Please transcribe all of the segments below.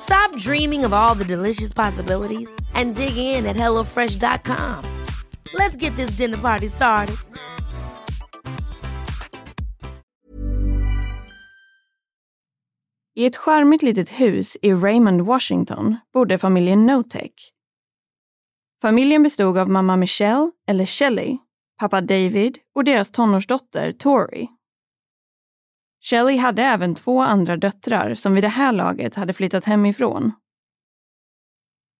Stop dreaming of all the delicious possibilities and dig in at HelloFresh.com. Let's get this dinner party started. I ett charmigt litet hus i Raymond, Washington bodde familjen Notek. Familjen bestod av mamma Michelle, eller Shelley, pappa David och deras tonårsdotter Tori. Shelley hade även två andra döttrar som vid det här laget hade flyttat hemifrån.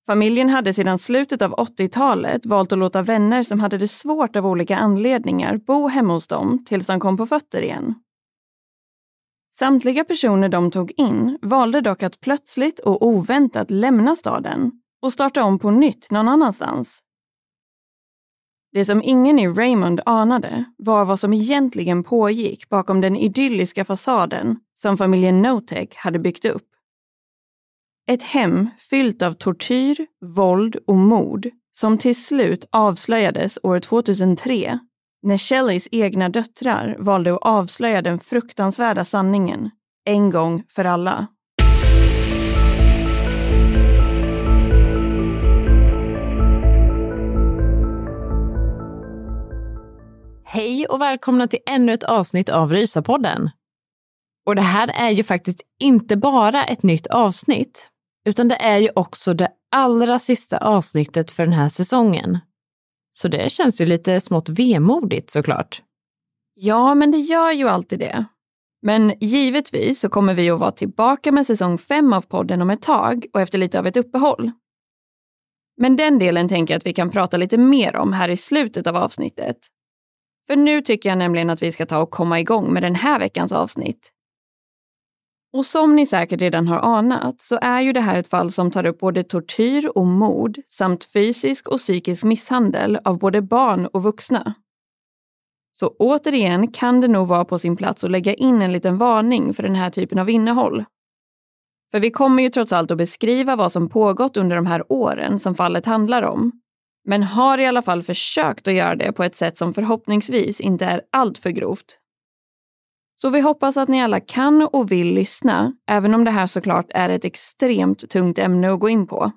Familjen hade sedan slutet av 80-talet valt att låta vänner som hade det svårt av olika anledningar bo hemma hos dem tills de kom på fötter igen. Samtliga personer de tog in valde dock att plötsligt och oväntat lämna staden och starta om på nytt någon annanstans. Det som ingen i Raymond anade var vad som egentligen pågick bakom den idylliska fasaden som familjen Notek hade byggt upp. Ett hem fyllt av tortyr, våld och mord som till slut avslöjades år 2003 när Shelleys egna döttrar valde att avslöja den fruktansvärda sanningen en gång för alla. Hej och välkomna till ännu ett avsnitt av Rysapodden. Och det här är ju faktiskt inte bara ett nytt avsnitt, utan det är ju också det allra sista avsnittet för den här säsongen. Så det känns ju lite smått vemodigt såklart. Ja, men det gör ju alltid det. Men givetvis så kommer vi att vara tillbaka med säsong fem av podden om ett tag och efter lite av ett uppehåll. Men den delen tänker jag att vi kan prata lite mer om här i slutet av avsnittet. För nu tycker jag nämligen att vi ska ta och komma igång med den här veckans avsnitt. Och som ni säkert redan har anat så är ju det här ett fall som tar upp både tortyr och mord samt fysisk och psykisk misshandel av både barn och vuxna. Så återigen kan det nog vara på sin plats att lägga in en liten varning för den här typen av innehåll. För vi kommer ju trots allt att beskriva vad som pågått under de här åren som fallet handlar om men har i alla fall försökt att göra det på ett sätt som förhoppningsvis inte är alltför grovt. Så vi hoppas att ni alla kan och vill lyssna, även om det här såklart är ett extremt tungt ämne att gå in på.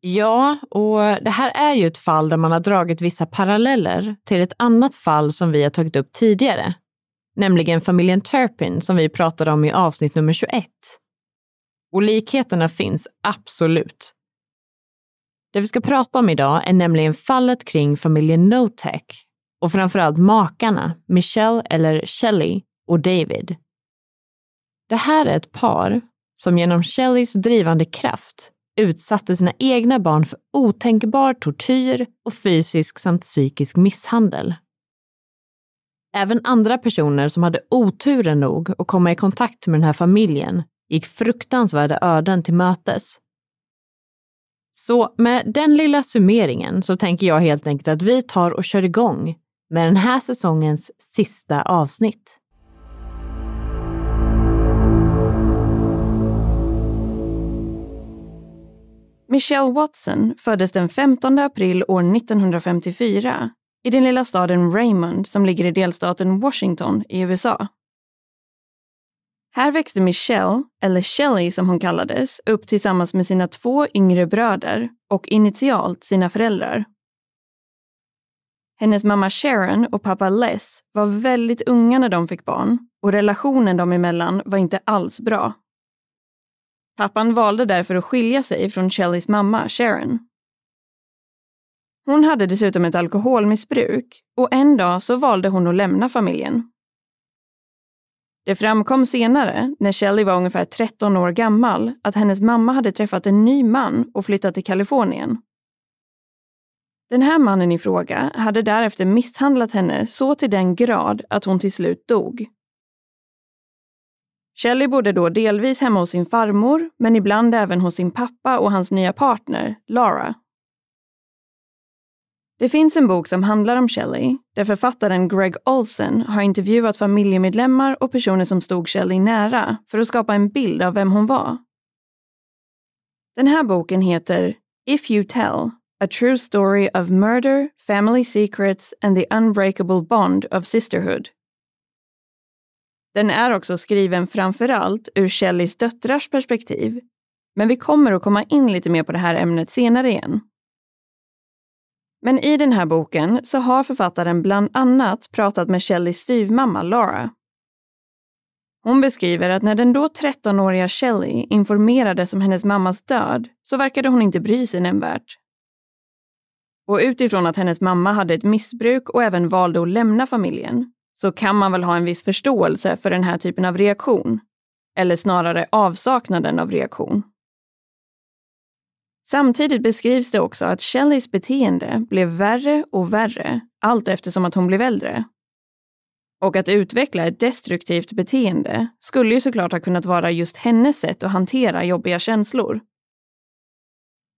Ja, och det här är ju ett fall där man har dragit vissa paralleller till ett annat fall som vi har tagit upp tidigare, nämligen familjen Turpin som vi pratade om i avsnitt nummer 21. Och likheterna finns absolut. Det vi ska prata om idag är nämligen fallet kring familjen Notech och framförallt makarna Michelle eller Shelley och David. Det här är ett par som genom Shelleys drivande kraft utsatte sina egna barn för otänkbar tortyr och fysisk samt psykisk misshandel. Även andra personer som hade oturen nog att komma i kontakt med den här familjen gick fruktansvärda öden till mötes så med den lilla summeringen så tänker jag helt enkelt att vi tar och kör igång med den här säsongens sista avsnitt. Michelle Watson föddes den 15 april år 1954 i den lilla staden Raymond som ligger i delstaten Washington i USA. Här växte Michelle, eller Shelley som hon kallades, upp tillsammans med sina två yngre bröder och initialt sina föräldrar. Hennes mamma Sharon och pappa Les var väldigt unga när de fick barn och relationen dem emellan var inte alls bra. Pappan valde därför att skilja sig från Shelleys mamma Sharon. Hon hade dessutom ett alkoholmissbruk och en dag så valde hon att lämna familjen. Det framkom senare, när Shelley var ungefär 13 år gammal, att hennes mamma hade träffat en ny man och flyttat till Kalifornien. Den här mannen i fråga hade därefter misshandlat henne så till den grad att hon till slut dog. Shelley bodde då delvis hemma hos sin farmor, men ibland även hos sin pappa och hans nya partner, Lara. Det finns en bok som handlar om Shelley, där författaren Greg Olsen har intervjuat familjemedlemmar och personer som stod Shelley nära för att skapa en bild av vem hon var. Den här boken heter If You Tell, A True Story of Murder, Family Secrets and the Unbreakable Bond of Sisterhood. Den är också skriven framförallt ur Shelleys döttrars perspektiv, men vi kommer att komma in lite mer på det här ämnet senare igen. Men i den här boken så har författaren bland annat pratat med Shelleys styvmamma Laura. Hon beskriver att när den då 13-åriga Shelley informerades om hennes mammas död så verkade hon inte bry sig nämnvärt. Och utifrån att hennes mamma hade ett missbruk och även valde att lämna familjen så kan man väl ha en viss förståelse för den här typen av reaktion. Eller snarare avsaknaden av reaktion. Samtidigt beskrivs det också att Shelleys beteende blev värre och värre allt eftersom att hon blev äldre. Och att utveckla ett destruktivt beteende skulle ju såklart ha kunnat vara just hennes sätt att hantera jobbiga känslor.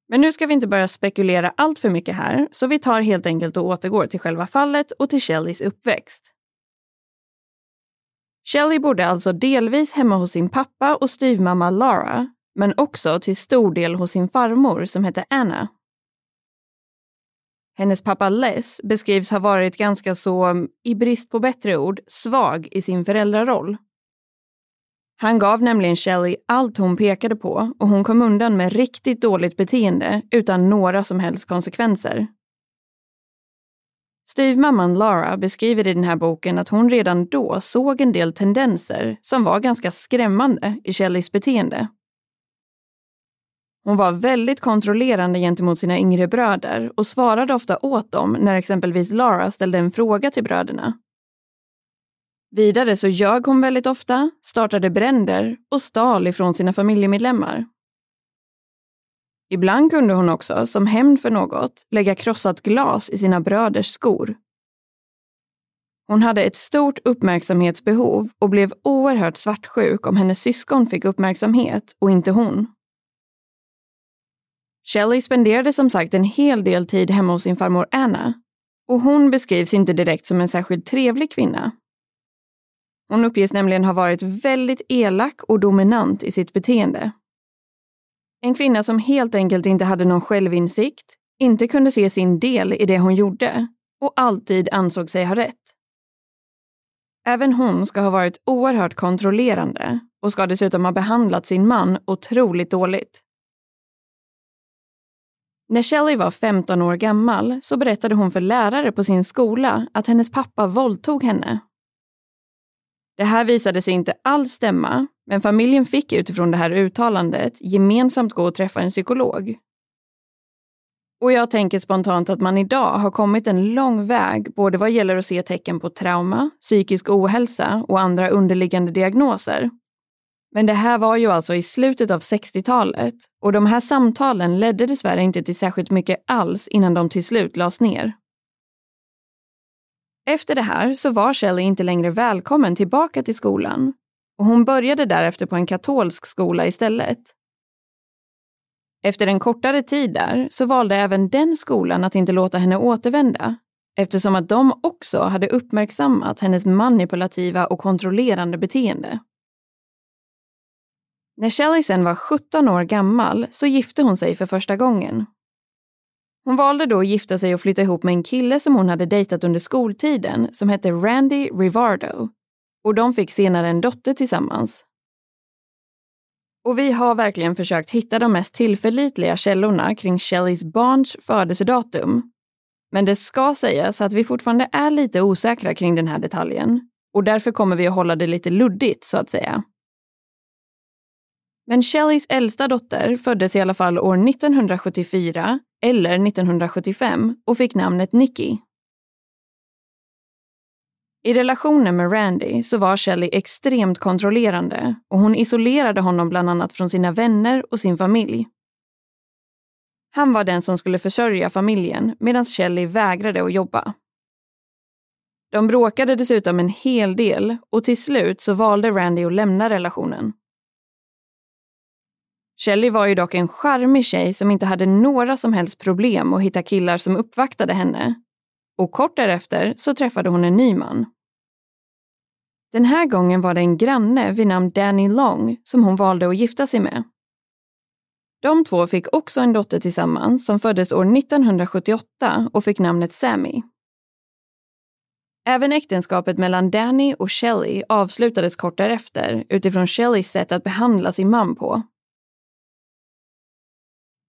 Men nu ska vi inte börja spekulera allt för mycket här, så vi tar helt enkelt och återgår till själva fallet och till Shelleys uppväxt. Shelley bodde alltså delvis hemma hos sin pappa och styvmamma Lara men också till stor del hos sin farmor som hette Anna. Hennes pappa Les beskrivs ha varit ganska så, i brist på bättre ord, svag i sin föräldraroll. Han gav nämligen Shelley allt hon pekade på och hon kom undan med riktigt dåligt beteende utan några som helst konsekvenser. Styvmamman Lara beskriver i den här boken att hon redan då såg en del tendenser som var ganska skrämmande i Shelleys beteende. Hon var väldigt kontrollerande gentemot sina yngre bröder och svarade ofta åt dem när exempelvis Lara ställde en fråga till bröderna. Vidare så ljög hon väldigt ofta, startade bränder och stal ifrån sina familjemedlemmar. Ibland kunde hon också, som hämnd för något, lägga krossat glas i sina bröders skor. Hon hade ett stort uppmärksamhetsbehov och blev oerhört svartsjuk om hennes syskon fick uppmärksamhet och inte hon. Shelley spenderade som sagt en hel del tid hemma hos sin farmor Anna och hon beskrivs inte direkt som en särskilt trevlig kvinna. Hon uppges nämligen ha varit väldigt elak och dominant i sitt beteende. En kvinna som helt enkelt inte hade någon självinsikt, inte kunde se sin del i det hon gjorde och alltid ansåg sig ha rätt. Även hon ska ha varit oerhört kontrollerande och ska dessutom ha behandlat sin man otroligt dåligt. När Shelley var 15 år gammal så berättade hon för lärare på sin skola att hennes pappa våldtog henne. Det här visade sig inte alls stämma, men familjen fick utifrån det här uttalandet gemensamt gå och träffa en psykolog. Och jag tänker spontant att man idag har kommit en lång väg både vad gäller att se tecken på trauma, psykisk ohälsa och andra underliggande diagnoser. Men det här var ju alltså i slutet av 60-talet och de här samtalen ledde dessvärre inte till särskilt mycket alls innan de till slut lades ner. Efter det här så var Shelley inte längre välkommen tillbaka till skolan och hon började därefter på en katolsk skola istället. Efter en kortare tid där så valde även den skolan att inte låta henne återvända eftersom att de också hade uppmärksammat hennes manipulativa och kontrollerande beteende. När Shelley sen var 17 år gammal så gifte hon sig för första gången. Hon valde då att gifta sig och flytta ihop med en kille som hon hade dejtat under skoltiden som hette Randy Rivardo. Och de fick senare en dotter tillsammans. Och vi har verkligen försökt hitta de mest tillförlitliga källorna kring Shelleys barns födelsedatum. Men det ska sägas att vi fortfarande är lite osäkra kring den här detaljen och därför kommer vi att hålla det lite luddigt så att säga. Men Shelleys äldsta dotter föddes i alla fall år 1974 eller 1975 och fick namnet Nicky. I relationen med Randy så var Shelley extremt kontrollerande och hon isolerade honom bland annat från sina vänner och sin familj. Han var den som skulle försörja familjen medan Shelley vägrade att jobba. De bråkade dessutom en hel del och till slut så valde Randy att lämna relationen. Shelley var ju dock en charmig tjej som inte hade några som helst problem att hitta killar som uppvaktade henne. Och kort därefter så träffade hon en ny man. Den här gången var det en granne vid namn Danny Long som hon valde att gifta sig med. De två fick också en dotter tillsammans som föddes år 1978 och fick namnet Sammy. Även äktenskapet mellan Danny och Shelley avslutades kort därefter utifrån Shelleys sätt att behandla sin man på.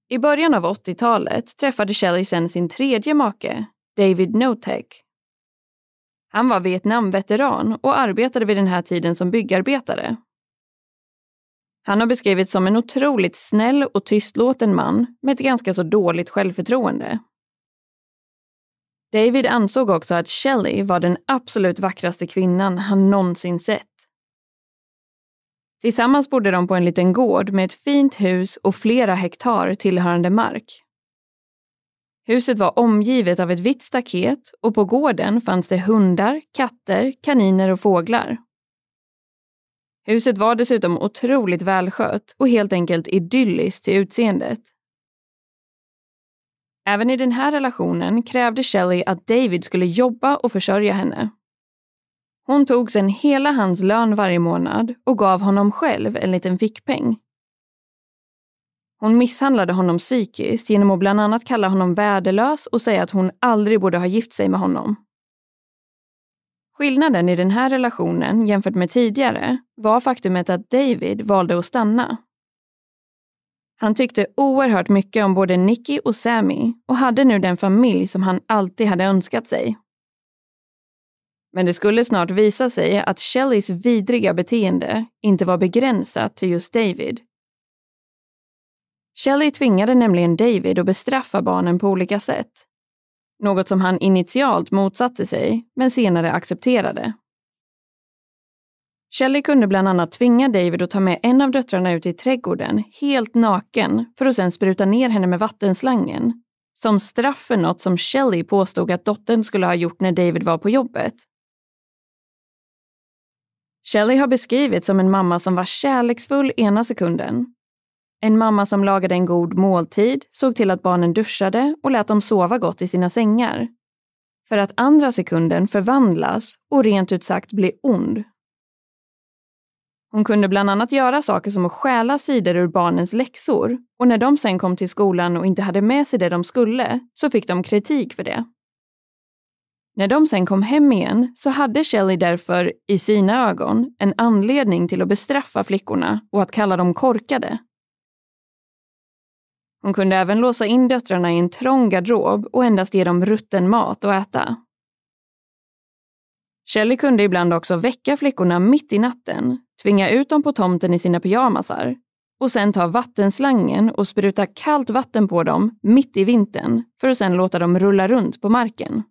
I början av 80-talet träffade Shelley sen sin tredje make, David Notek. Han var Vietnamveteran och arbetade vid den här tiden som byggarbetare. Han har beskrivits som en otroligt snäll och tystlåten man med ett ganska så dåligt självförtroende. David ansåg också att Shelley var den absolut vackraste kvinnan han någonsin sett. Tillsammans bodde de på en liten gård med ett fint hus och flera hektar tillhörande mark. Huset var omgivet av ett vitt staket och på gården fanns det hundar, katter, kaniner och fåglar. Huset var dessutom otroligt välskött och helt enkelt idylliskt till utseendet. Även i den här relationen krävde Shelley att David skulle jobba och försörja henne. Hon tog sedan hela hans lön varje månad och gav honom själv en liten fickpeng. Hon misshandlade honom psykiskt genom att bland annat kalla honom värdelös och säga att hon aldrig borde ha gift sig med honom. Skillnaden i den här relationen jämfört med tidigare var faktumet att David valde att stanna. Han tyckte oerhört mycket om både Nicky och Sammy och hade nu den familj som han alltid hade önskat sig. Men det skulle snart visa sig att Shelleys vidriga beteende inte var begränsat till just David. Shelley tvingade nämligen David att bestraffa barnen på olika sätt. Något som han initialt motsatte sig, men senare accepterade. Shelley kunde bland annat tvinga David att ta med en av döttrarna ut i trädgården, helt naken, för att sedan spruta ner henne med vattenslangen. Som straff för något som Shelley påstod att dottern skulle ha gjort när David var på jobbet. Shelley har beskrivits som en mamma som var kärleksfull ena sekunden. En mamma som lagade en god måltid, såg till att barnen duschade och lät dem sova gott i sina sängar. För att andra sekunden förvandlas och rent ut sagt bli ond. Hon kunde bland annat göra saker som att stjäla sidor ur barnens läxor och när de sen kom till skolan och inte hade med sig det de skulle så fick de kritik för det. När de sen kom hem igen så hade Shelley därför, i sina ögon, en anledning till att bestraffa flickorna och att kalla dem korkade. Hon kunde även låsa in döttrarna i en trång garderob och endast ge dem rutten mat att äta. Shelley kunde ibland också väcka flickorna mitt i natten, tvinga ut dem på tomten i sina pyjamasar och sen ta vattenslangen och spruta kallt vatten på dem mitt i vintern för att sen låta dem rulla runt på marken.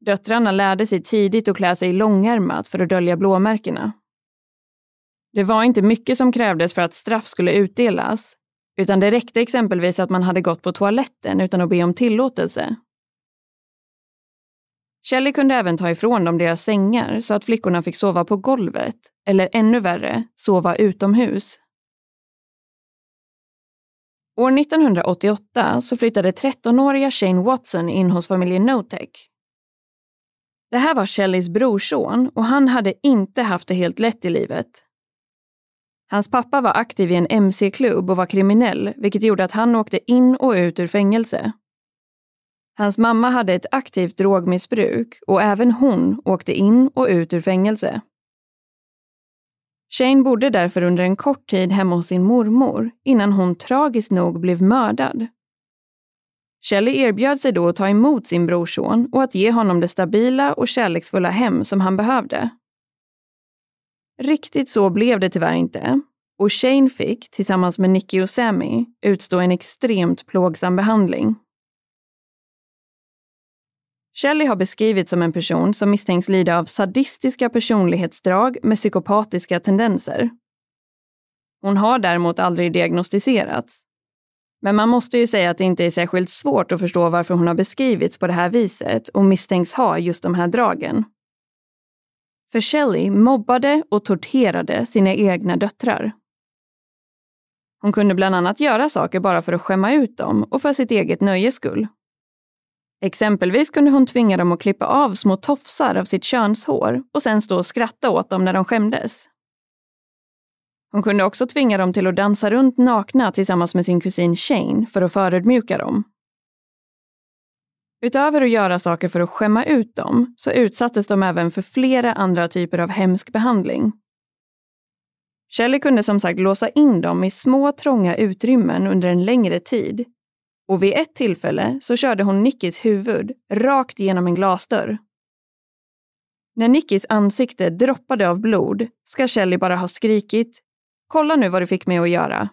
Döttrarna lärde sig tidigt att klä sig långärmat för att dölja blåmärkena. Det var inte mycket som krävdes för att straff skulle utdelas, utan det räckte exempelvis att man hade gått på toaletten utan att be om tillåtelse. Kelly kunde även ta ifrån dem deras sängar så att flickorna fick sova på golvet, eller ännu värre, sova utomhus. År 1988 så flyttade 13-åriga Shane Watson in hos familjen Notech det här var Shelleys brorson och han hade inte haft det helt lätt i livet. Hans pappa var aktiv i en mc-klubb och var kriminell, vilket gjorde att han åkte in och ut ur fängelse. Hans mamma hade ett aktivt drogmissbruk och även hon åkte in och ut ur fängelse. Shane bodde därför under en kort tid hemma hos sin mormor innan hon tragiskt nog blev mördad. Shelley erbjöd sig då att ta emot sin brorson och att ge honom det stabila och kärleksfulla hem som han behövde. Riktigt så blev det tyvärr inte och Shane fick, tillsammans med Nicky och Sammy, utstå en extremt plågsam behandling. Shelley har beskrivits som en person som misstänks lida av sadistiska personlighetsdrag med psykopatiska tendenser. Hon har däremot aldrig diagnostiserats. Men man måste ju säga att det inte är särskilt svårt att förstå varför hon har beskrivits på det här viset och misstänks ha just de här dragen. För Shelley mobbade och torterade sina egna döttrar. Hon kunde bland annat göra saker bara för att skämma ut dem och för sitt eget nöjes skull. Exempelvis kunde hon tvinga dem att klippa av små tofsar av sitt könshår och sen stå och skratta åt dem när de skämdes. Hon kunde också tvinga dem till att dansa runt nakna tillsammans med sin kusin Shane för att förödmjuka dem. Utöver att göra saker för att skämma ut dem så utsattes de även för flera andra typer av hemsk behandling. Shelley kunde som sagt låsa in dem i små trånga utrymmen under en längre tid och vid ett tillfälle så körde hon Nickis huvud rakt genom en glasdörr. När Nickis ansikte droppade av blod ska Shelley bara ha skrikit “Kolla nu vad du fick mig att göra”.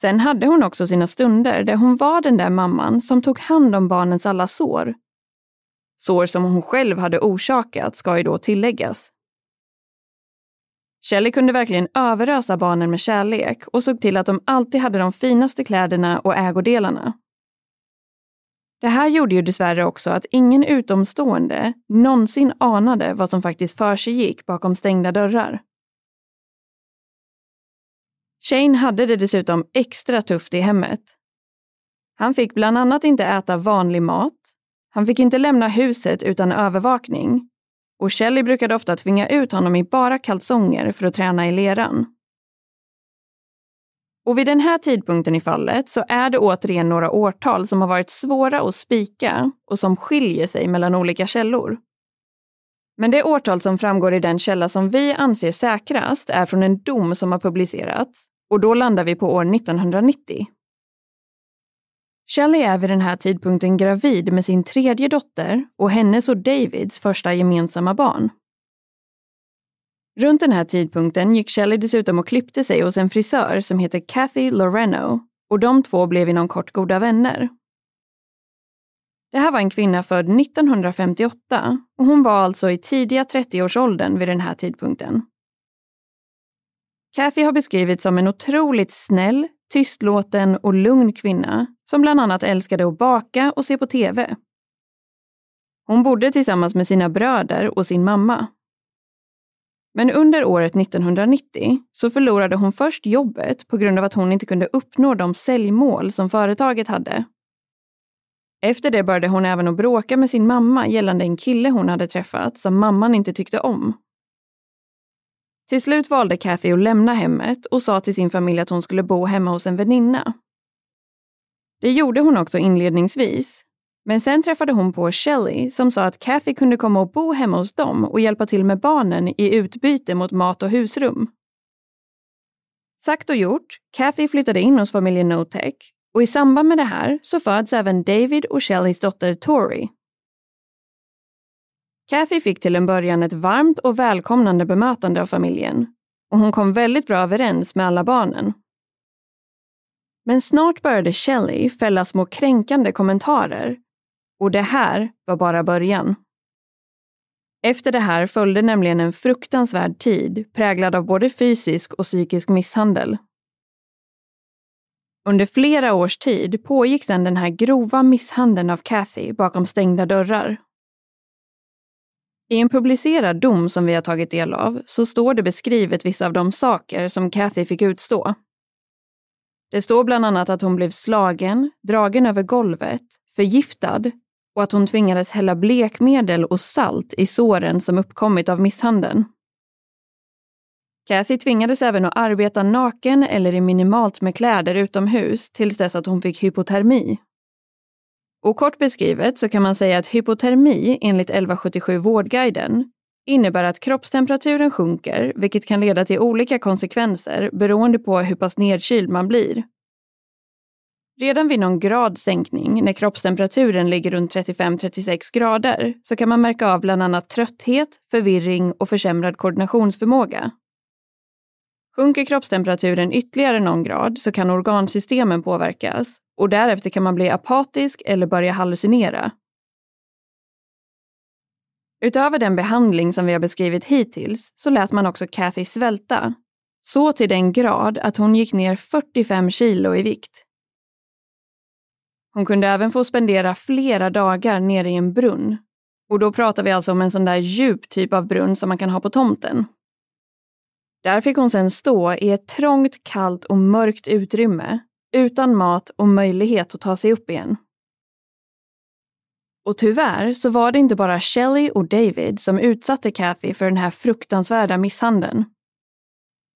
Sen hade hon också sina stunder där hon var den där mamman som tog hand om barnens alla sår. Sår som hon själv hade orsakat, ska ju då tilläggas. Shelley kunde verkligen överösa barnen med kärlek och såg till att de alltid hade de finaste kläderna och ägodelarna. Det här gjorde ju dessvärre också att ingen utomstående någonsin anade vad som faktiskt försiggick bakom stängda dörrar. Shane hade det dessutom extra tufft i hemmet. Han fick bland annat inte äta vanlig mat, han fick inte lämna huset utan övervakning och Shelley brukade ofta tvinga ut honom i bara kalsonger för att träna i leran. Och vid den här tidpunkten i fallet så är det återigen några årtal som har varit svåra att spika och som skiljer sig mellan olika källor. Men det årtal som framgår i den källa som vi anser säkrast är från en dom som har publicerats och då landar vi på år 1990. Shelley är vid den här tidpunkten gravid med sin tredje dotter och hennes och Davids första gemensamma barn. Runt den här tidpunkten gick Shelley dessutom och klippte sig hos en frisör som heter Kathy Loreno och de två blev inom kort goda vänner. Det här var en kvinna född 1958 och hon var alltså i tidiga 30-årsåldern vid den här tidpunkten. Kathy har beskrivits som en otroligt snäll, tystlåten och lugn kvinna som bland annat älskade att baka och se på TV. Hon bodde tillsammans med sina bröder och sin mamma. Men under året 1990 så förlorade hon först jobbet på grund av att hon inte kunde uppnå de säljmål som företaget hade. Efter det började hon även att bråka med sin mamma gällande en kille hon hade träffat som mamman inte tyckte om. Till slut valde Kathy att lämna hemmet och sa till sin familj att hon skulle bo hemma hos en väninna. Det gjorde hon också inledningsvis. Men sen träffade hon på Shelley som sa att Kathy kunde komma och bo hemma hos dem och hjälpa till med barnen i utbyte mot mat och husrum. Sagt och gjort, Kathy flyttade in hos familjen Notech och i samband med det här så föds även David och Shelleys dotter Tori. Kathy fick till en början ett varmt och välkomnande bemötande av familjen och hon kom väldigt bra överens med alla barnen. Men snart började Shelley fälla små kränkande kommentarer och det här var bara början. Efter det här följde nämligen en fruktansvärd tid präglad av både fysisk och psykisk misshandel. Under flera års tid pågick sedan den här grova misshandeln av Kathy bakom stängda dörrar i en publicerad dom som vi har tagit del av så står det beskrivet vissa av de saker som Kathy fick utstå. Det står bland annat att hon blev slagen, dragen över golvet, förgiftad och att hon tvingades hälla blekmedel och salt i såren som uppkommit av misshandeln. Kathy tvingades även att arbeta naken eller i minimalt med kläder utomhus tills dess att hon fick hypotermi. Och kort beskrivet så kan man säga att hypotermi enligt 1177 Vårdguiden innebär att kroppstemperaturen sjunker, vilket kan leda till olika konsekvenser beroende på hur pass nedkyld man blir. Redan vid någon grads sänkning, när kroppstemperaturen ligger runt 35-36 grader, så kan man märka av bland annat trötthet, förvirring och försämrad koordinationsförmåga. Sjunker kroppstemperaturen ytterligare någon grad så kan organsystemen påverkas och därefter kan man bli apatisk eller börja hallucinera. Utöver den behandling som vi har beskrivit hittills så lät man också Kathy svälta. Så till den grad att hon gick ner 45 kilo i vikt. Hon kunde även få spendera flera dagar nere i en brunn. Och då pratar vi alltså om en sån där djup typ av brunn som man kan ha på tomten. Där fick hon sedan stå i ett trångt, kallt och mörkt utrymme utan mat och möjlighet att ta sig upp igen. Och tyvärr så var det inte bara Shelley och David som utsatte Kathy för den här fruktansvärda misshandeln.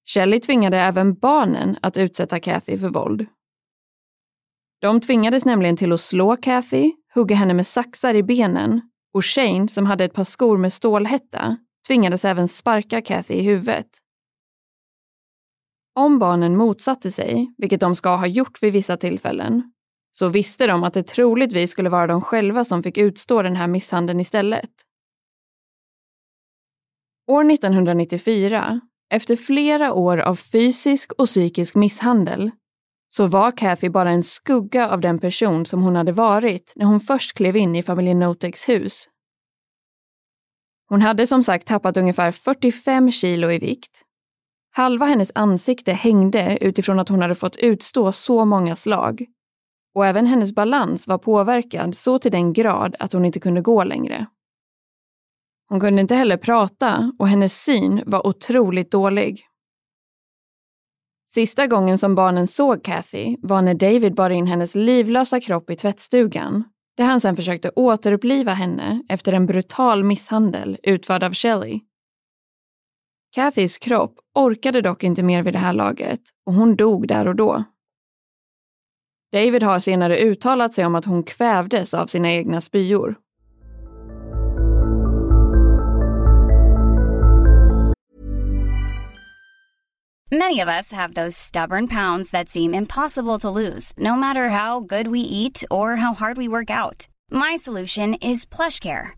Shelley tvingade även barnen att utsätta Kathy för våld. De tvingades nämligen till att slå Kathy, hugga henne med saxar i benen och Shane, som hade ett par skor med stålhätta, tvingades även sparka Kathy i huvudet. Om barnen motsatte sig, vilket de ska ha gjort vid vissa tillfällen, så visste de att det troligtvis skulle vara de själva som fick utstå den här misshandeln istället. År 1994, efter flera år av fysisk och psykisk misshandel, så var Kathy bara en skugga av den person som hon hade varit när hon först klev in i familjen Notex hus. Hon hade som sagt tappat ungefär 45 kilo i vikt. Halva hennes ansikte hängde utifrån att hon hade fått utstå så många slag. Och även hennes balans var påverkad så till den grad att hon inte kunde gå längre. Hon kunde inte heller prata och hennes syn var otroligt dålig. Sista gången som barnen såg Kathy var när David bar in hennes livlösa kropp i tvättstugan, där han sen försökte återuppliva henne efter en brutal misshandel utförd av Shelley. Kathys kropp orkade dock inte mer vid det här laget och hon dog där och då. David har senare uttalat sig om att hon kvävdes av sina egna spyor. Many of us have those stubborn pounds that seem impossible to lose, no matter how good we eat or how hard we work out. My solution is PlushCare.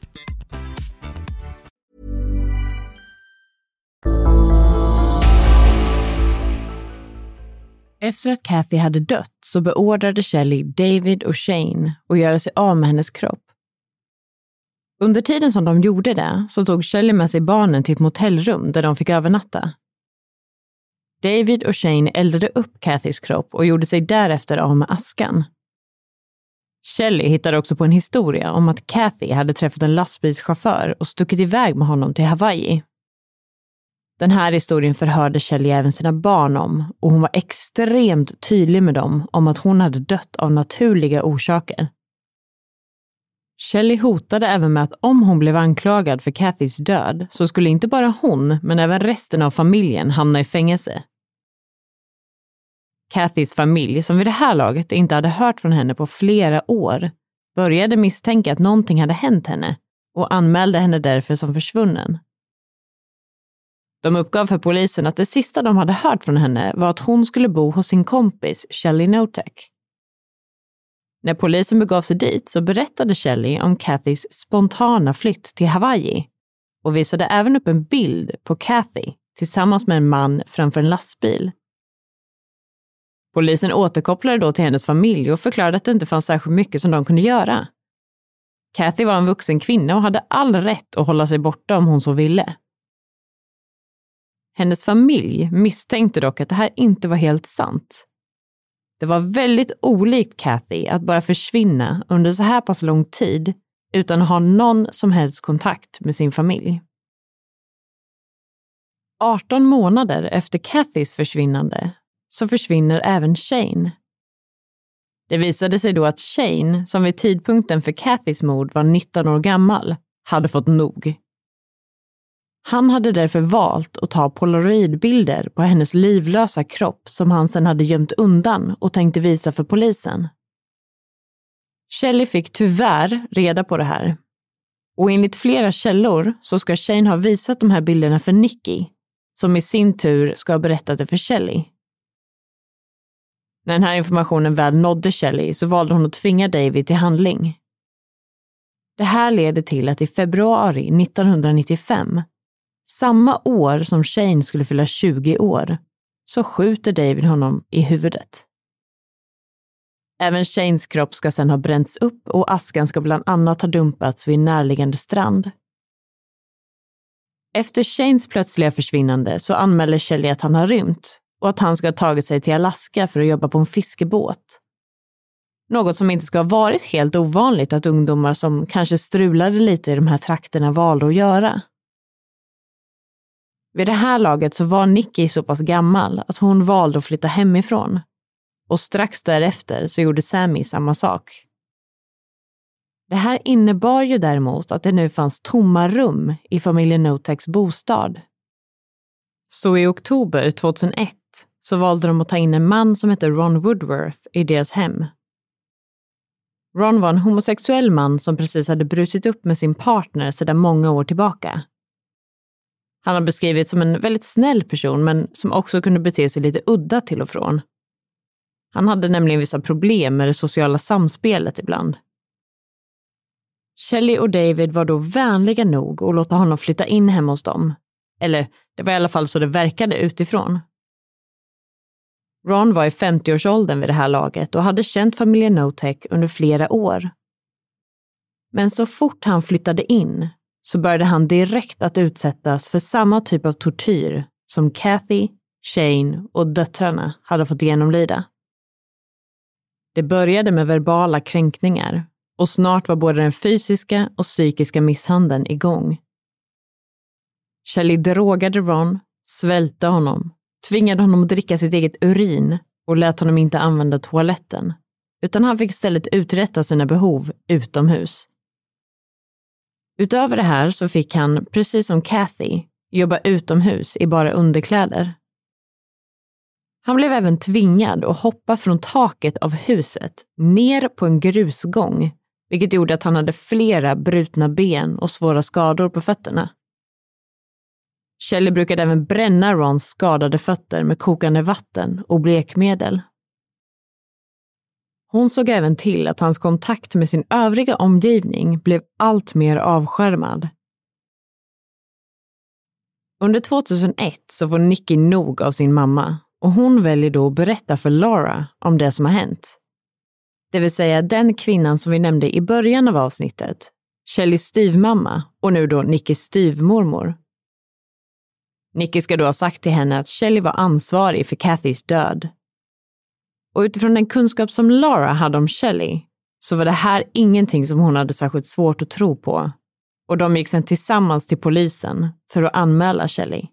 Efter att Kathy hade dött så beordrade Shelley David och Shane att göra sig av med hennes kropp. Under tiden som de gjorde det så tog Shelley med sig barnen till ett motellrum där de fick övernatta. David och Shane eldade upp Kathys kropp och gjorde sig därefter av med askan. Shelley hittade också på en historia om att Kathy hade träffat en lastbilschaufför och stuckit iväg med honom till Hawaii. Den här historien förhörde Shelley även sina barn om och hon var extremt tydlig med dem om att hon hade dött av naturliga orsaker. Shelley hotade även med att om hon blev anklagad för Cathys död så skulle inte bara hon, men även resten av familjen hamna i fängelse. Cathys familj, som vid det här laget inte hade hört från henne på flera år, började misstänka att någonting hade hänt henne och anmälde henne därför som försvunnen. De uppgav för polisen att det sista de hade hört från henne var att hon skulle bo hos sin kompis Shelly Notek. När polisen begav sig dit så berättade Shelly om Cathys spontana flytt till Hawaii och visade även upp en bild på Cathy tillsammans med en man framför en lastbil. Polisen återkopplade då till hennes familj och förklarade att det inte fanns särskilt mycket som de kunde göra. Cathy var en vuxen kvinna och hade all rätt att hålla sig borta om hon så ville. Hennes familj misstänkte dock att det här inte var helt sant. Det var väldigt olikt Kathy att bara försvinna under så här pass lång tid utan att ha någon som helst kontakt med sin familj. 18 månader efter Cathys försvinnande så försvinner även Shane. Det visade sig då att Shane, som vid tidpunkten för Cathys mord var 19 år gammal, hade fått nog. Han hade därför valt att ta polaroidbilder på hennes livlösa kropp som han sedan hade gömt undan och tänkte visa för polisen. Shelley fick tyvärr reda på det här. Och enligt flera källor så ska Shane ha visat de här bilderna för Nicky, som i sin tur ska ha berättat det för Shelley. När den här informationen väl nådde Shelley så valde hon att tvinga David till handling. Det här leder till att i februari 1995 samma år som Shane skulle fylla 20 år så skjuter David honom i huvudet. Även Shanes kropp ska sedan ha bränts upp och askan ska bland annat ha dumpats vid en närliggande strand. Efter Shanes plötsliga försvinnande så anmäler Shelley att han har rymt och att han ska ha tagit sig till Alaska för att jobba på en fiskebåt. Något som inte ska ha varit helt ovanligt att ungdomar som kanske strulade lite i de här trakterna valde att göra. Vid det här laget så var Nicky så pass gammal att hon valde att flytta hemifrån. Och strax därefter så gjorde Sammy samma sak. Det här innebar ju däremot att det nu fanns tomma rum i familjen Noteks bostad. Så i oktober 2001 så valde de att ta in en man som hette Ron Woodworth i deras hem. Ron var en homosexuell man som precis hade brutit upp med sin partner sedan många år tillbaka. Han har beskrivits som en väldigt snäll person, men som också kunde bete sig lite udda till och från. Han hade nämligen vissa problem med det sociala samspelet ibland. Shelley och David var då vänliga nog att låta honom flytta in hemma hos dem. Eller, det var i alla fall så det verkade utifrån. Ron var i 50-årsåldern vid det här laget och hade känt familjen Notech under flera år. Men så fort han flyttade in så började han direkt att utsättas för samma typ av tortyr som Kathy, Shane och döttrarna hade fått genomlida. Det började med verbala kränkningar och snart var både den fysiska och psykiska misshandeln igång. Shelley drogade Ron, svälte honom, tvingade honom att dricka sitt eget urin och lät honom inte använda toaletten, utan han fick istället uträtta sina behov utomhus. Utöver det här så fick han, precis som Kathy, jobba utomhus i bara underkläder. Han blev även tvingad att hoppa från taket av huset ner på en grusgång, vilket gjorde att han hade flera brutna ben och svåra skador på fötterna. Shelley brukade även bränna Rons skadade fötter med kokande vatten och blekmedel. Hon såg även till att hans kontakt med sin övriga omgivning blev allt mer avskärmad. Under 2001 så får Nicky nog av sin mamma och hon väljer då att berätta för Laura om det som har hänt. Det vill säga den kvinnan som vi nämnde i början av avsnittet, Shellys styvmamma och nu då Nickys styvmormor. Nicky ska då ha sagt till henne att Shelley var ansvarig för Cathys död och utifrån den kunskap som Lara hade om Shelley så var det här ingenting som hon hade särskilt svårt att tro på. Och de gick sedan tillsammans till polisen för att anmäla Shelley.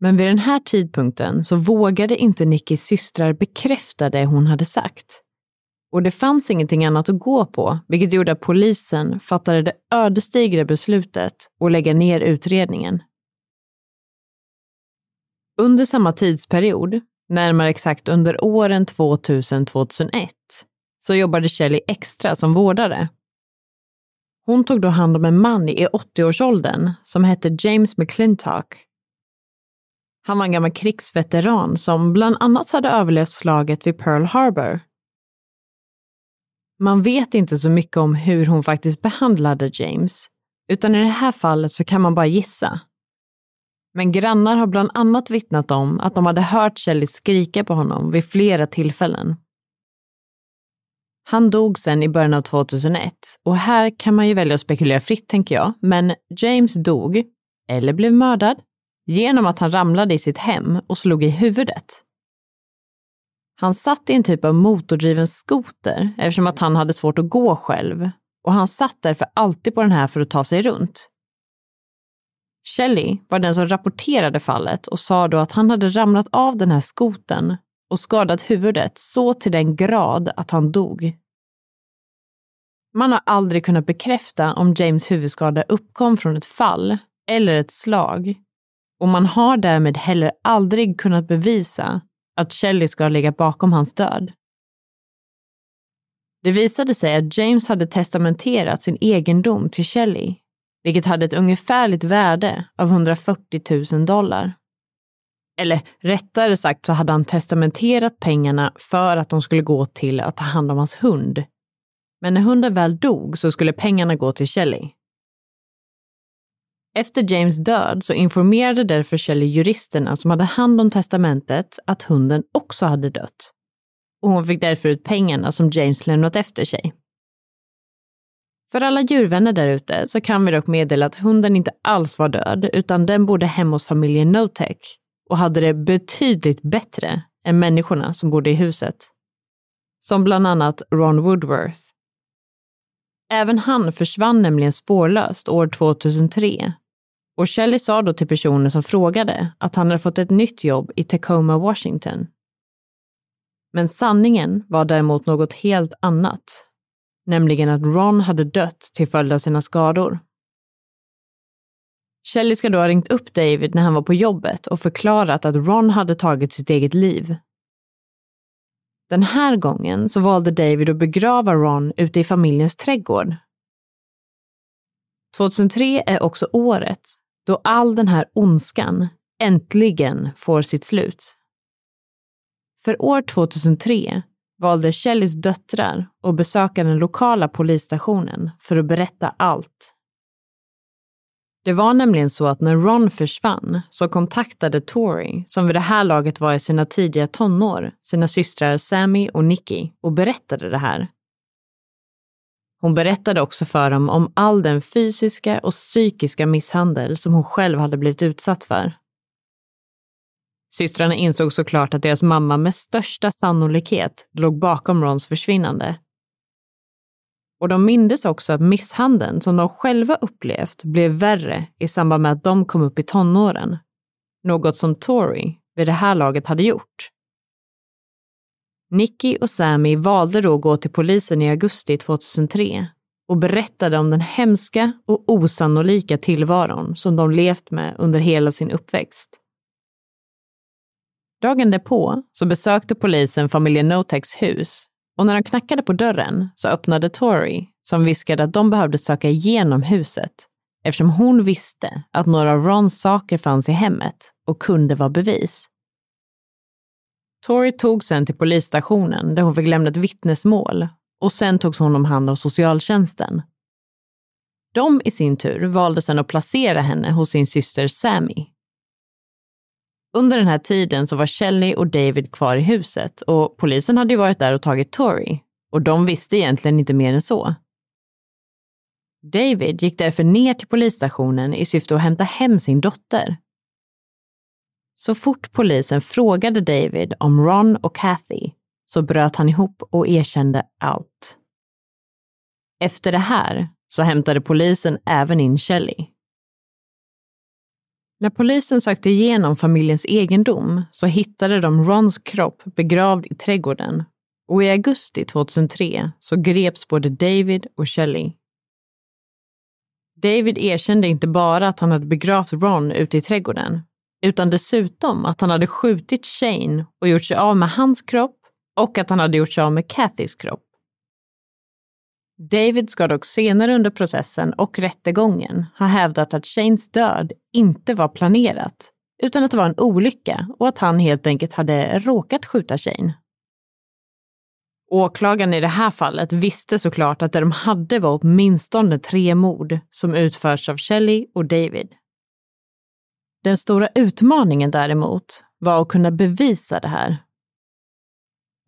Men vid den här tidpunkten så vågade inte Nickys systrar bekräfta det hon hade sagt. Och det fanns ingenting annat att gå på, vilket gjorde att polisen fattade det ödesdigra beslutet att lägga ner utredningen. Under samma tidsperiod, närmare exakt under åren 2000-2001, så jobbade Shelley extra som vårdare. Hon tog då hand om en man i 80-årsåldern som hette James McClintock. Han var en gammal krigsveteran som bland annat hade överlevt slaget vid Pearl Harbor. Man vet inte så mycket om hur hon faktiskt behandlade James, utan i det här fallet så kan man bara gissa. Men grannar har bland annat vittnat om att de hade hört Shelley skrika på honom vid flera tillfällen. Han dog sen i början av 2001 och här kan man ju välja att spekulera fritt tänker jag, men James dog, eller blev mördad, genom att han ramlade i sitt hem och slog i huvudet. Han satt i en typ av motordriven skoter eftersom att han hade svårt att gå själv och han satt därför alltid på den här för att ta sig runt. Shelley var den som rapporterade fallet och sa då att han hade ramlat av den här skoten och skadat huvudet så till den grad att han dog. Man har aldrig kunnat bekräfta om James huvudskada uppkom från ett fall eller ett slag och man har därmed heller aldrig kunnat bevisa att Shelley ska ha legat bakom hans död. Det visade sig att James hade testamenterat sin egendom till Shelley, vilket hade ett ungefärligt värde av 140 000 dollar. Eller rättare sagt så hade han testamenterat pengarna för att de skulle gå till att ta hand om hans hund. Men när hunden väl dog så skulle pengarna gå till Shelley. Efter James död så informerade därför Shelley juristerna som hade hand om testamentet att hunden också hade dött. Och hon fick därför ut pengarna som James lämnat efter sig. För alla djurvänner där ute så kan vi dock meddela att hunden inte alls var död, utan den bodde hemma hos familjen Notech och hade det betydligt bättre än människorna som bodde i huset. Som bland annat Ron Woodworth. Även han försvann nämligen spårlöst år 2003 och Shelley sa då till personer som frågade att han hade fått ett nytt jobb i Tacoma, Washington. Men sanningen var däremot något helt annat, nämligen att Ron hade dött till följd av sina skador. Shelley ska då ha ringt upp David när han var på jobbet och förklarat att Ron hade tagit sitt eget liv. Den här gången så valde David att begrava Ron ute i familjens trädgård. 2003 är också året då all den här ondskan äntligen får sitt slut. För år 2003 valde Shelleys döttrar att besöka den lokala polisstationen för att berätta allt. Det var nämligen så att när Ron försvann så kontaktade Tori, som vid det här laget var i sina tidiga tonår, sina systrar Sammy och Nicky och berättade det här. Hon berättade också för dem om all den fysiska och psykiska misshandel som hon själv hade blivit utsatt för. Systrarna insåg såklart att deras mamma med största sannolikhet låg bakom Rons försvinnande. Och de mindes också att misshandeln som de själva upplevt blev värre i samband med att de kom upp i tonåren. Något som Tori vid det här laget hade gjort. Nicky och Sammy valde då att gå till polisen i augusti 2003 och berättade om den hemska och osannolika tillvaron som de levt med under hela sin uppväxt. Dagen därpå så besökte polisen familjen Notex hus och när de knackade på dörren så öppnade Tori som viskade att de behövde söka igenom huset eftersom hon visste att några av Rons saker fanns i hemmet och kunde vara bevis. Tori tog sen till polisstationen där hon fick lämna ett vittnesmål och sen togs hon om hand av socialtjänsten. De i sin tur valde sen att placera henne hos sin syster Sammy. Under den här tiden så var Shelley och David kvar i huset och polisen hade ju varit där och tagit Tori och de visste egentligen inte mer än så. David gick därför ner till polisstationen i syfte att hämta hem sin dotter så fort polisen frågade David om Ron och Kathy så bröt han ihop och erkände allt. Efter det här så hämtade polisen även in Shelley. När polisen sökte igenom familjens egendom så hittade de Rons kropp begravd i trädgården och i augusti 2003 så greps både David och Shelley. David erkände inte bara att han hade begravt Ron ute i trädgården, utan dessutom att han hade skjutit Shane och gjort sig av med hans kropp och att han hade gjort sig av med Cathys kropp. David ska dock senare under processen och rättegången ha hävdat att Shanes död inte var planerat, utan att det var en olycka och att han helt enkelt hade råkat skjuta Shane. Åklagaren i det här fallet visste såklart att det de hade var åtminstone tre mord som utförts av Shelley och David. Den stora utmaningen däremot var att kunna bevisa det här.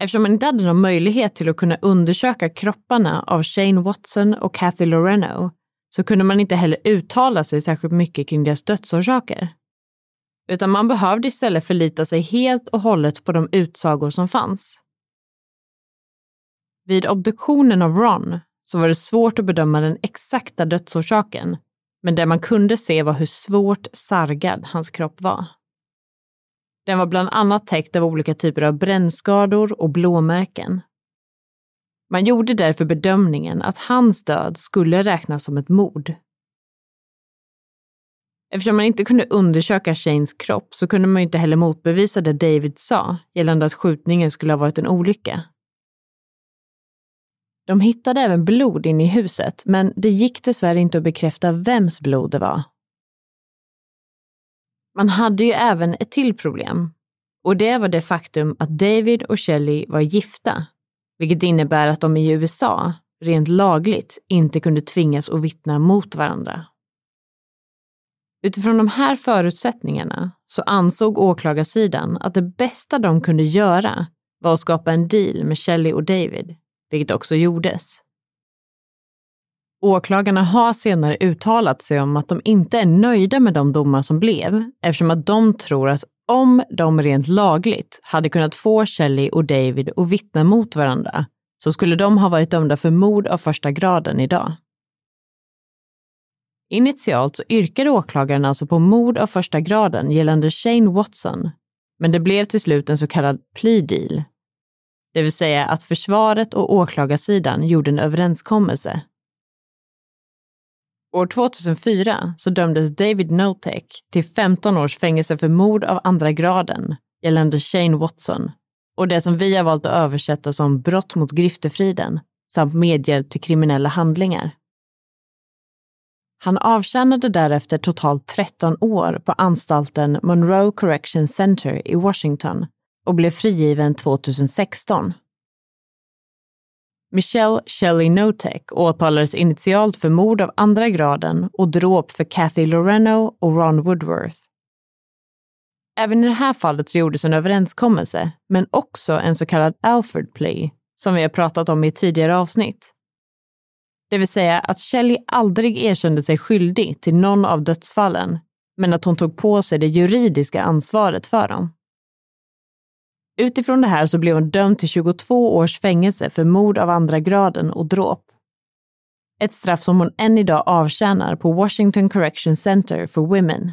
Eftersom man inte hade någon möjlighet till att kunna undersöka kropparna av Shane Watson och Kathy Loreno så kunde man inte heller uttala sig särskilt mycket kring deras dödsorsaker. Utan man behövde istället förlita sig helt och hållet på de utsagor som fanns. Vid obduktionen av Ron så var det svårt att bedöma den exakta dödsorsaken, men det man kunde se var hur svårt sargad hans kropp var. Den var bland annat täckt av olika typer av brännskador och blåmärken. Man gjorde därför bedömningen att hans död skulle räknas som ett mord. Eftersom man inte kunde undersöka Shanes kropp så kunde man inte heller motbevisa det David sa gällande att skjutningen skulle ha varit en olycka. De hittade även blod inne i huset, men det gick dessvärre inte att bekräfta vems blod det var. Man hade ju även ett till problem. Och det var det faktum att David och Shelley var gifta, vilket innebär att de i USA, rent lagligt, inte kunde tvingas att vittna mot varandra. Utifrån de här förutsättningarna så ansåg åklagarsidan att det bästa de kunde göra var att skapa en deal med Shelley och David vilket också gjordes. Åklagarna har senare uttalat sig om att de inte är nöjda med de domar som blev, eftersom att de tror att om de rent lagligt hade kunnat få Shelley och David att vittna mot varandra så skulle de ha varit dömda för mord av första graden idag. Initialt så yrkade åklagaren alltså på mord av första graden gällande Shane Watson, men det blev till slut en så kallad plea deal, det vill säga att försvaret och åklagarsidan gjorde en överenskommelse. År 2004 så dömdes David Notek till 15 års fängelse för mord av andra graden gällande Shane Watson och det som vi har valt att översätta som brott mot griftefriden samt medhjälp till kriminella handlingar. Han avtjänade därefter totalt 13 år på anstalten Monroe Correction Center i Washington och blev frigiven 2016. Michelle Shelley Notek åtalades initialt för mord av andra graden och dråp för Kathy Loreno och Ron Woodworth. Även i det här fallet så gjordes en överenskommelse, men också en så kallad Alfred plea, som vi har pratat om i ett tidigare avsnitt. Det vill säga att Shelley aldrig erkände sig skyldig till någon av dödsfallen, men att hon tog på sig det juridiska ansvaret för dem. Utifrån det här så blev hon dömd till 22 års fängelse för mord av andra graden och dråp. Ett straff som hon än idag avtjänar på Washington Correction Center for Women.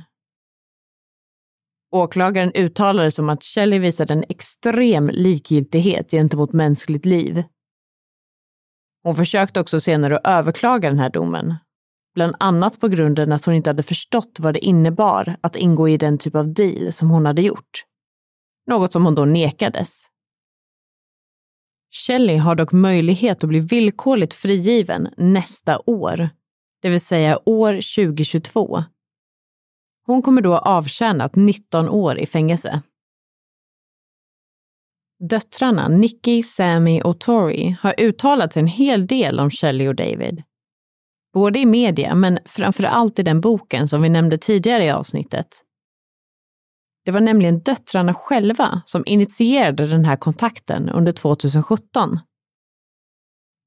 Åklagaren uttalade som att Shelley visade en extrem likgiltighet gentemot mänskligt liv. Hon försökte också senare att överklaga den här domen, bland annat på grunden att hon inte hade förstått vad det innebar att ingå i den typ av deal som hon hade gjort något som hon då nekades. Shelley har dock möjlighet att bli villkorligt frigiven nästa år, det vill säga år 2022. Hon kommer då avtjänat 19 år i fängelse. Döttrarna Nicky, Sammy och Tori har uttalat sig en hel del om Shelley och David. Både i media, men framför allt i den boken som vi nämnde tidigare i avsnittet. Det var nämligen döttrarna själva som initierade den här kontakten under 2017.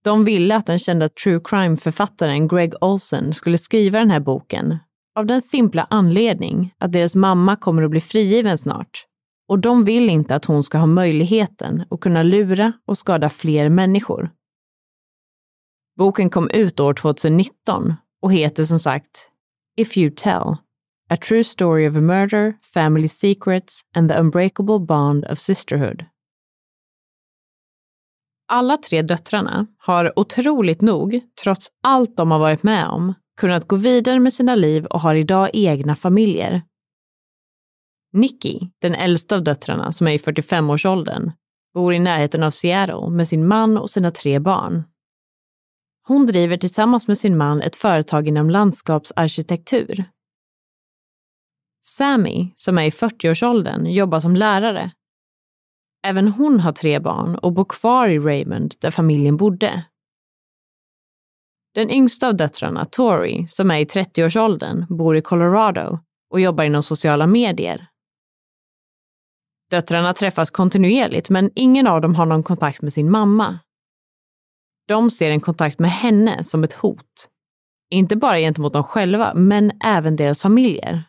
De ville att den kända true crime-författaren Greg Olsen skulle skriva den här boken av den simpla anledning att deras mamma kommer att bli frigiven snart och de vill inte att hon ska ha möjligheten att kunna lura och skada fler människor. Boken kom ut år 2019 och heter som sagt If You Tell, A True Story of a Murder, Family Secrets and the Unbreakable Bond of Sisterhood. Alla tre döttrarna har otroligt nog, trots allt de har varit med om, kunnat gå vidare med sina liv och har idag egna familjer. Nikki, den äldsta av döttrarna som är i 45-årsåldern, bor i närheten av Seattle med sin man och sina tre barn. Hon driver tillsammans med sin man ett företag inom landskapsarkitektur. Sammy, som är i 40-årsåldern, jobbar som lärare. Även hon har tre barn och bor kvar i Raymond där familjen bodde. Den yngsta av döttrarna, Tori, som är i 30-årsåldern, bor i Colorado och jobbar inom sociala medier. Döttrarna träffas kontinuerligt men ingen av dem har någon kontakt med sin mamma. De ser en kontakt med henne som ett hot. Inte bara gentemot dem själva, men även deras familjer.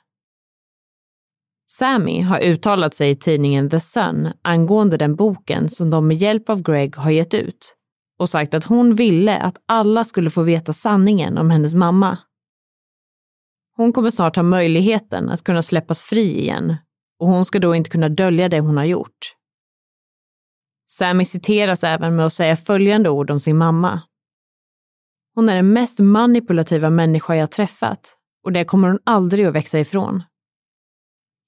Sammy har uttalat sig i tidningen The Sun angående den boken som de med hjälp av Greg har gett ut och sagt att hon ville att alla skulle få veta sanningen om hennes mamma. Hon kommer snart ha möjligheten att kunna släppas fri igen och hon ska då inte kunna dölja det hon har gjort. Sammy citeras även med att säga följande ord om sin mamma. Hon är den mest manipulativa människa jag träffat och det kommer hon aldrig att växa ifrån.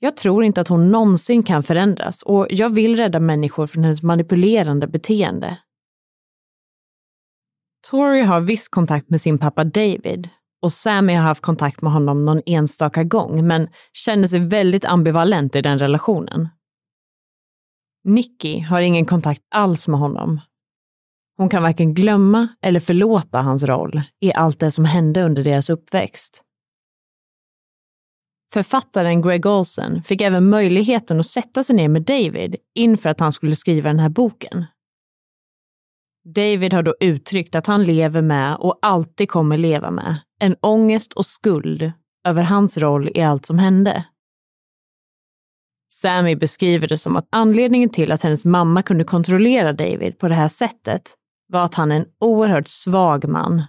Jag tror inte att hon någonsin kan förändras och jag vill rädda människor från hennes manipulerande beteende. Tori har viss kontakt med sin pappa David och Sammy har haft kontakt med honom någon enstaka gång men känner sig väldigt ambivalent i den relationen. Nicky har ingen kontakt alls med honom. Hon kan varken glömma eller förlåta hans roll i allt det som hände under deras uppväxt. Författaren Greg Olsen fick även möjligheten att sätta sig ner med David inför att han skulle skriva den här boken. David har då uttryckt att han lever med och alltid kommer leva med en ångest och skuld över hans roll i allt som hände. Sammy beskriver det som att anledningen till att hennes mamma kunde kontrollera David på det här sättet var att han är en oerhört svag man.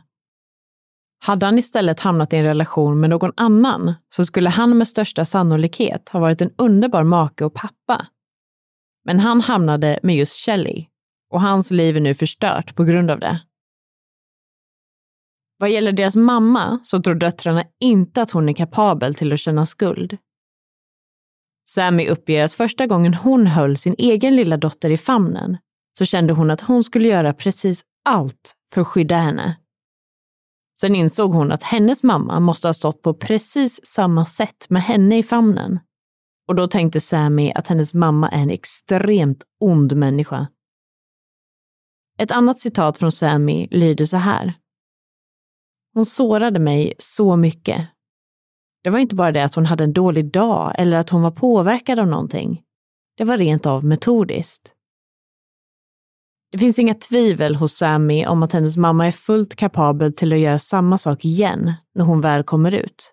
Hade han istället hamnat i en relation med någon annan så skulle han med största sannolikhet ha varit en underbar make och pappa. Men han hamnade med just Shelley och hans liv är nu förstört på grund av det. Vad gäller deras mamma så tror döttrarna inte att hon är kapabel till att känna skuld. Sammy uppger att första gången hon höll sin egen lilla dotter i famnen så kände hon att hon skulle göra precis allt för att skydda henne. Sen insåg hon att hennes mamma måste ha stått på precis samma sätt med henne i famnen. Och då tänkte Sammy att hennes mamma är en extremt ond människa. Ett annat citat från Sammy lyder så här. Hon sårade mig så mycket. Det var inte bara det att hon hade en dålig dag eller att hon var påverkad av någonting. Det var rent av metodiskt. Det finns inga tvivel hos Sammy om att hennes mamma är fullt kapabel till att göra samma sak igen när hon väl kommer ut.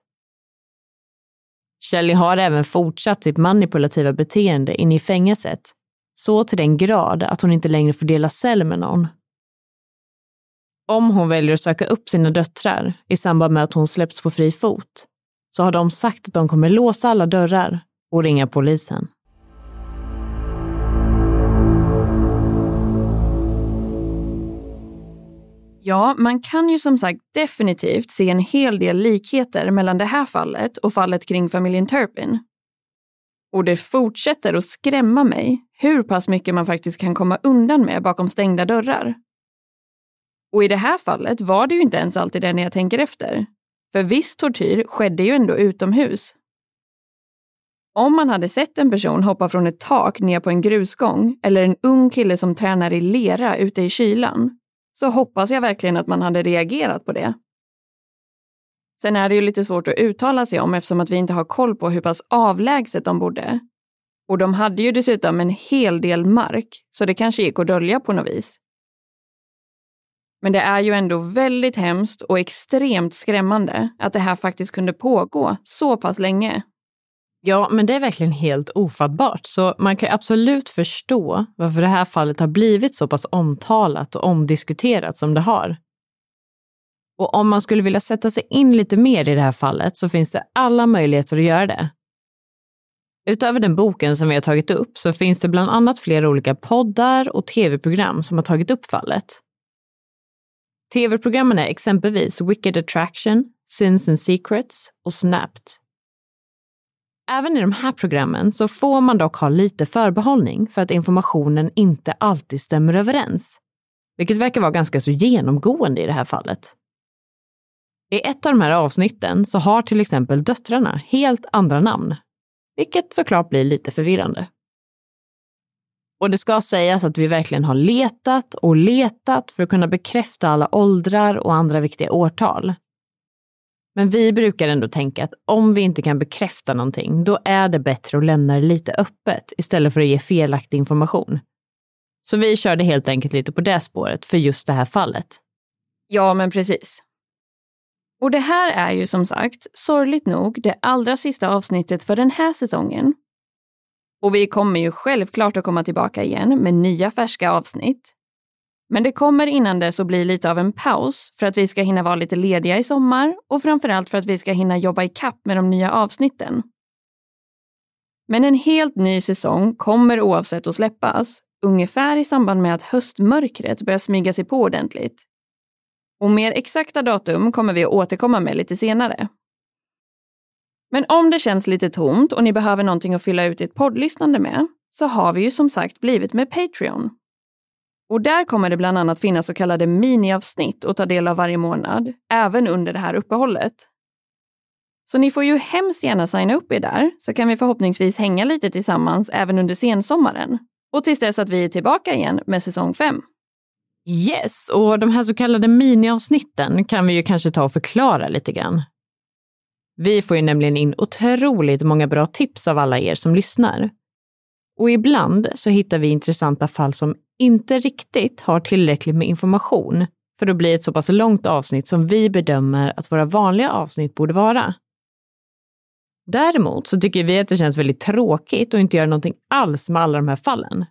Shelley har även fortsatt sitt manipulativa beteende inne i fängelset, så till den grad att hon inte längre får dela cell med någon. Om hon väljer att söka upp sina döttrar i samband med att hon släpps på fri fot, så har de sagt att de kommer låsa alla dörrar och ringa polisen. Ja, man kan ju som sagt definitivt se en hel del likheter mellan det här fallet och fallet kring familjen Turpin. Och det fortsätter att skrämma mig hur pass mycket man faktiskt kan komma undan med bakom stängda dörrar. Och i det här fallet var det ju inte ens alltid det när jag tänker efter. För viss tortyr skedde ju ändå utomhus. Om man hade sett en person hoppa från ett tak ner på en grusgång eller en ung kille som tränar i lera ute i kylan så hoppas jag verkligen att man hade reagerat på det. Sen är det ju lite svårt att uttala sig om eftersom att vi inte har koll på hur pass avlägset de bodde. Och de hade ju dessutom en hel del mark, så det kanske gick att dölja på något vis. Men det är ju ändå väldigt hemskt och extremt skrämmande att det här faktiskt kunde pågå så pass länge. Ja, men det är verkligen helt ofattbart. Så man kan absolut förstå varför det här fallet har blivit så pass omtalat och omdiskuterat som det har. Och om man skulle vilja sätta sig in lite mer i det här fallet så finns det alla möjligheter att göra det. Utöver den boken som vi har tagit upp så finns det bland annat flera olika poddar och tv-program som har tagit upp fallet. Tv-programmen är exempelvis Wicked Attraction, Sins and Secrets och Snapped. Även i de här programmen så får man dock ha lite förbehållning för att informationen inte alltid stämmer överens. Vilket verkar vara ganska så genomgående i det här fallet. I ett av de här avsnitten så har till exempel döttrarna helt andra namn, vilket såklart blir lite förvirrande. Och det ska sägas att vi verkligen har letat och letat för att kunna bekräfta alla åldrar och andra viktiga årtal. Men vi brukar ändå tänka att om vi inte kan bekräfta någonting, då är det bättre att lämna det lite öppet istället för att ge felaktig information. Så vi körde helt enkelt lite på det spåret för just det här fallet. Ja, men precis. Och det här är ju som sagt, sorgligt nog, det allra sista avsnittet för den här säsongen. Och vi kommer ju självklart att komma tillbaka igen med nya färska avsnitt. Men det kommer innan dess att bli lite av en paus för att vi ska hinna vara lite lediga i sommar och framförallt för att vi ska hinna jobba i kapp med de nya avsnitten. Men en helt ny säsong kommer oavsett att släppas, ungefär i samband med att höstmörkret börjar smyga sig på ordentligt. Och mer exakta datum kommer vi att återkomma med lite senare. Men om det känns lite tomt och ni behöver någonting att fylla ut ert poddlyssnande med, så har vi ju som sagt blivit med Patreon. Och där kommer det bland annat finnas så kallade miniavsnitt att ta del av varje månad, även under det här uppehållet. Så ni får ju hemskt gärna signa upp er där, så kan vi förhoppningsvis hänga lite tillsammans även under sensommaren. Och tills dess att vi är tillbaka igen med säsong 5. Yes, och de här så kallade miniavsnitten kan vi ju kanske ta och förklara lite grann. Vi får ju nämligen in otroligt många bra tips av alla er som lyssnar. Och ibland så hittar vi intressanta fall som inte riktigt har tillräckligt med information för att bli ett så pass långt avsnitt som vi bedömer att våra vanliga avsnitt borde vara. Däremot så tycker vi att det känns väldigt tråkigt att inte göra någonting alls med alla de här fallen.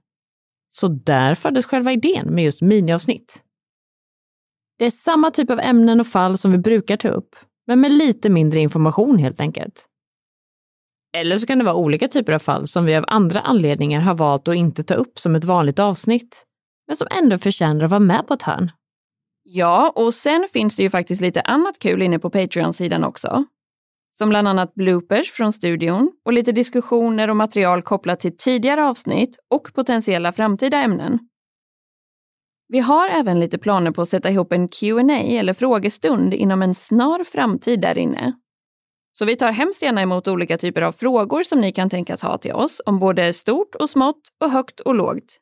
Så där föddes själva idén med just miniavsnitt. Det är samma typ av ämnen och fall som vi brukar ta upp, men med lite mindre information helt enkelt. Eller så kan det vara olika typer av fall som vi av andra anledningar har valt att inte ta upp som ett vanligt avsnitt, men som ändå förtjänar att vara med på ett hörn. Ja, och sen finns det ju faktiskt lite annat kul inne på Patreon-sidan också. Som bland annat bloopers från studion och lite diskussioner och material kopplat till tidigare avsnitt och potentiella framtida ämnen. Vi har även lite planer på att sätta ihop en Q&A eller frågestund inom en snar framtid där inne. Så vi tar hemskt gärna emot olika typer av frågor som ni kan tänkas ha till oss om både stort och smått och högt och lågt.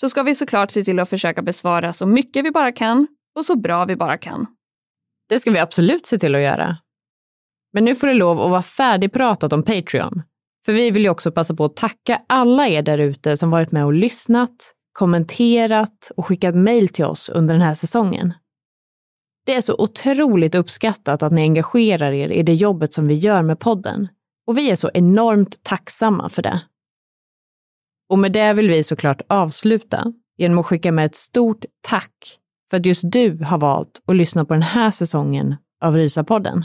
Så ska vi såklart se till att försöka besvara så mycket vi bara kan och så bra vi bara kan. Det ska vi absolut se till att göra. Men nu får det lov att vara färdigpratat om Patreon. För vi vill ju också passa på att tacka alla er där ute som varit med och lyssnat, kommenterat och skickat mejl till oss under den här säsongen. Det är så otroligt uppskattat att ni engagerar er i det jobbet som vi gör med podden. Och vi är så enormt tacksamma för det. Och med det vill vi såklart avsluta genom att skicka med ett stort tack för att just du har valt att lyssna på den här säsongen av Rysapodden.